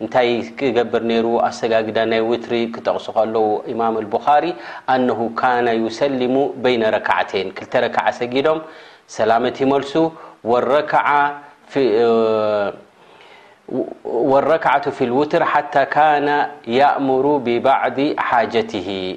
بر ت ق امام البخار نه كان يسلم بين ركعتين ك لم والركعة في الوتر حتى كان يمر ببعض حاجته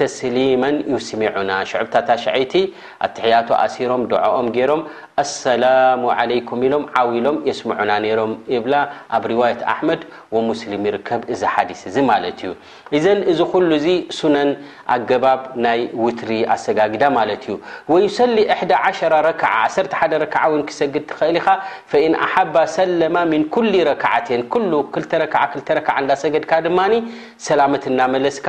ተስሊመን ዩስሚዑና ሽዑ እታ ታሽዐይቲ ኣትሕያቱ ኣሲሮም ዱዐኦም ገይሮም ኣሰላሙ ዓለይኩም ኢሎም ዓው ኢሎም የስምዑና ነይሮም ይብላ ኣብ ሪዋየት ኣሕመድ ወሙስሊም ይርከብ እዚ ሓዲስ እዚ ማለት እዩ ኢዘን እዚ ኩሉ እዚ ሱነን ኣገባብ ናይ ውትሪ ኣሰጋግዳ ማለት እዩ ወዩሰሊ እሕዳ ዓሸራ ረክዓ ዓሰርተ ሓደ ረክዓ እውን ክሰግድ ትኸእል ኢኻ ፈኢን ኣሓባ ሰለማ ሚን ኩሊ ረክዓቴን ኩሉ ክልተ ረክዓ ክልተ ረክዓ እንዳሰገድካ ድማኒ ሰላመት እናመለስካ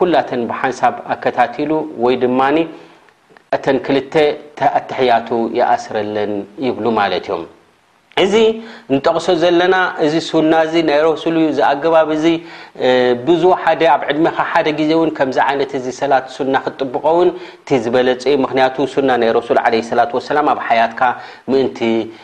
ኩላተን ብሓንሳብ ኣከታቲሉ ወይ ድማ እተን ክልተ ኣተሕያቱ ይኣስረለን ይብሉ ማለት እዮም። እዚ ንጠቕሶ ዘለና እዚ ሱና እዚ ናይ ረሱል እዩ እዚ ኣገባብ እዚ ብዙ ሓደ ኣብ ዕድሜኻ ሓደ ግዜ እውን ከምዚ ዓይነት እዚ ሰላት ሱና ክትጥብቆ እውን እቲ ዝበለፀ እዩ ምክንያቱ ሱና ናይ ረሱል ዓለይሂ ሰላት ወሰላም ኣብ ሓያትካ ምእንቲ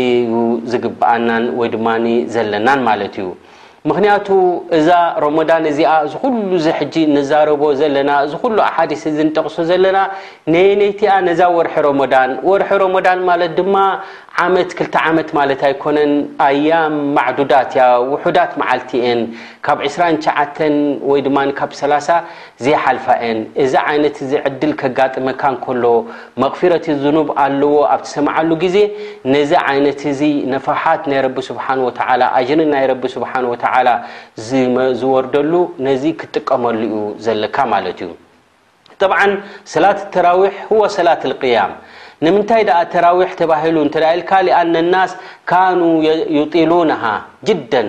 እዩ ዝግብኣናን ወይ ድማ ዘለናን ማለት እዩ ምክንያቱ እዛ ሮሞዳን እዚኣ እዚ ኩሉ እዚ ሕጂ ንዛረቦ ዘለና እዚ ኩሉ ኣሓዲስ እዚ ንጠቕሶ ዘለና ነየነይቲኣ ነዛ ወርሒ ሮሞዳን ወርሒ ሮሞዳን ማለት ድማ ዓመት ክልተ ዓመት ማለት ኣይኮነን ኣያም ማዕዱዳት እያ ውሑዳት መዓልቲ እየን ካብ ዕስራን ሸዓተን ወይ ድማ ካብ ሰላሳ ዘይሓልፋ እየን። እዚ ዓይነት እዚ ዕድል ከጋጥመካ እንከሎ፣ መቕፊረት ዙኑብ ኣለዎ ኣብ ትሰምዓሉ ግዜ፣ ነዚ ዓይነት እዚ ነፋሓት ናይ ረቢ ሱብሓነሁ ወተዓላ፣ ኣጅሪ ናይ ረቢ ሱብሓነሁ ወተዓላ ዝወርደሉ፣ ነዚ ክትጥቀመሉ እዩ ዘለካ ማለት እዩ። ጠብዓን ሰላት ተራዊሕ ሁወ ሰላት ኣልቅያም። ንምንታይ ደኣ ተራዊሕ ተባሂሉ እንተ ኢልካ፣ ሊኣነ ናስ ካኑ ዩጢሉነሃ ጅደን።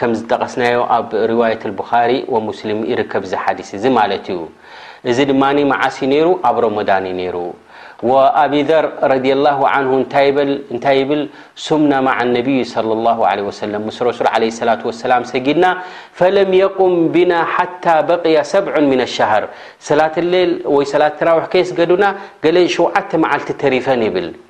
ከም ዝጠቐስናዮ ኣብ ርዋየት ኣልቡኻሪ ወሙስሊም ይርከብ እዚ ሓዲስ እዚ ማለት እዩ። እዚ ድማ መዓስ እዩ ነይሩ? ኣብ ሮሞዳን እዩ ነይሩ። ወኣቢ ዘር ረዲየላሁ ዓንሁ እንታይ ይበል እንታይ ይብል ሱምና መዓ ነቢዩ ሰለላሁ ዓለይሂ ወሰለም ምስ ረሱል ዓለይሂ ሰላቱ ወሰላም ሰጊድና ፈለም የቁም ቢና ሓታ በቅያ ሰብዑን ሚነ ሸህር ሰላት ሌል ወይ ሰላት ተራዊሕ ከየስገዱና ገለ ሸውዓተ መዓልቲ ተሪፈን ይብል።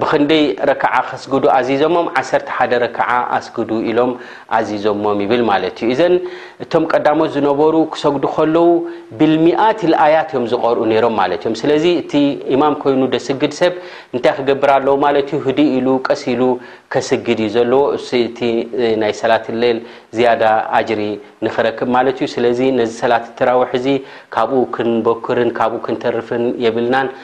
ብኽንደይ ረክዓ ከስግዱ ኣዚዞሞም? ዓሰርተ ሓደ ረክዓ ኣስግዱ ኢሎም ኣዚዞሞም ይብል ማለት እዩ። እዘን እቶም ቀዳሞት ዝነበሩ ክሰግዱ ከለዉ ቢልሚኣት ልኣያት እዮም ዝቐርኡ ነይሮም ማለት እዮም። ስለዚ እቲ ኢማም ኮይኑ ደስግድ ሰብ እንታይ ክገብር ኣለዎ ማለት እዩ? ህድእ ኢሉ ቀስ ኢሉ ከስግድ እዩ ዘለዎ። እሱ እቲ ናይ ሰላት ሌል ዝያዳ ኣጅሪ ንኽረክብ ማለት እዩ። ስለዚ ነዚ ሰላት ተራዊሕ እዚ ካብኡ ክንበክርን ካብኡ ክንተርፍን የብልናን።